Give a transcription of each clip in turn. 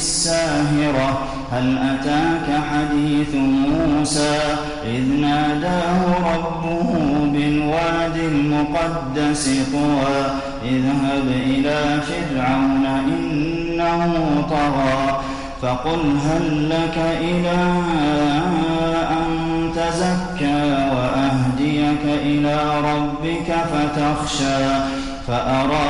بالساهرة هل أتاك حديث موسى؟ إذ ناداه ربه بالواد المقدس طوى اذهب إلى فرعون إنه طغى فقل هل لك إلى أن تزكى وأهديك إلى ربك فتخشى فأراه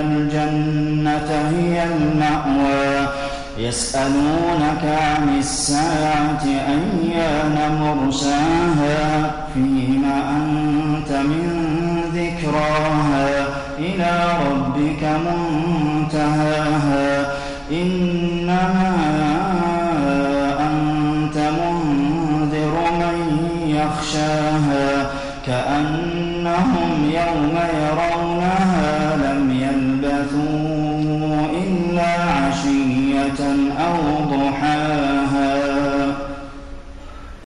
الجنة هي المأوى. يسألونك عن الساعة أيان مرساها؟ فيما أنت من ذكراها. إلى ربك منتهاها. إنما أنت منذر من يخشاها. كأنهم يوم يرونها.